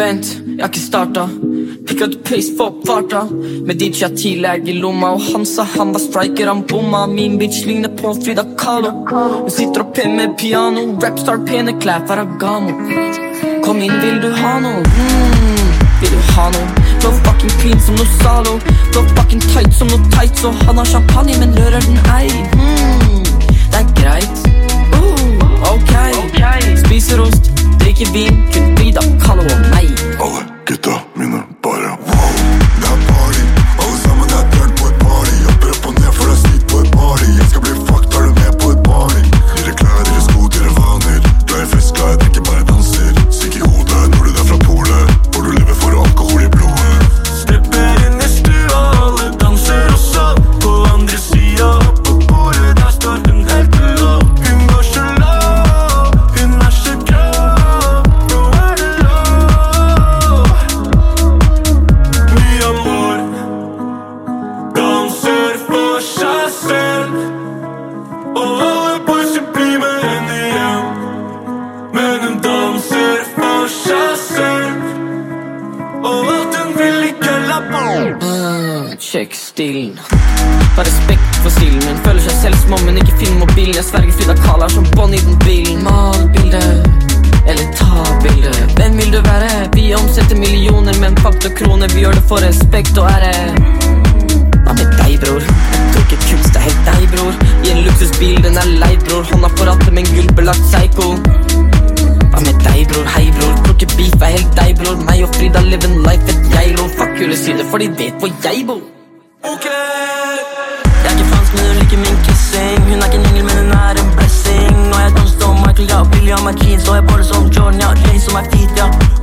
Vent, jeg har ikke starta. Pick up the pace, for farta. Med DJ tidlig i lomma, og han sa han var striker, han bomma. Min bitch ligner på Frida Kahlo. Hun sitter oppe med piano, rapstar, pene klær, Faragamo. Kom inn, vil du ha noe? Mm, vil du ha noe? Flow fucking clean som noe Zalo. Flow fucking tight som noe tight, så han har champagne, men rører den vil ikke la på. Sjekk stilen. Har respekt for stilen min. Føler seg selv som om hun ikke finner mobilen. Jeg sverger Frida Kahlo er som bånd i den bilen. Mal bildet, eller ta bildet. Hvem vil du være? Vi omsetter millioner, men fakta kroner. Vi gjør det for respekt og ære. Hva med deg, bror? Jeg tror ikke kunst er helt deg, bror. I en luksusbil, den er lei, bror. Hånda på rattet med en gullbelagt psycho. Hva med deg, bror? Hei, bror. Tror ikke beef er helt deg, bror. Meg og Frida living en life, kule sider, for de vet hvor jeg bor. Ok. Jeg er ikke fransk, men hun liker min kissing. Hun er ikke en engel, men hun er en blessing. Og jeg danser som Michael, ja. Billy har meg så jeg bare som Jordan, ja. Ray som er fit, ja.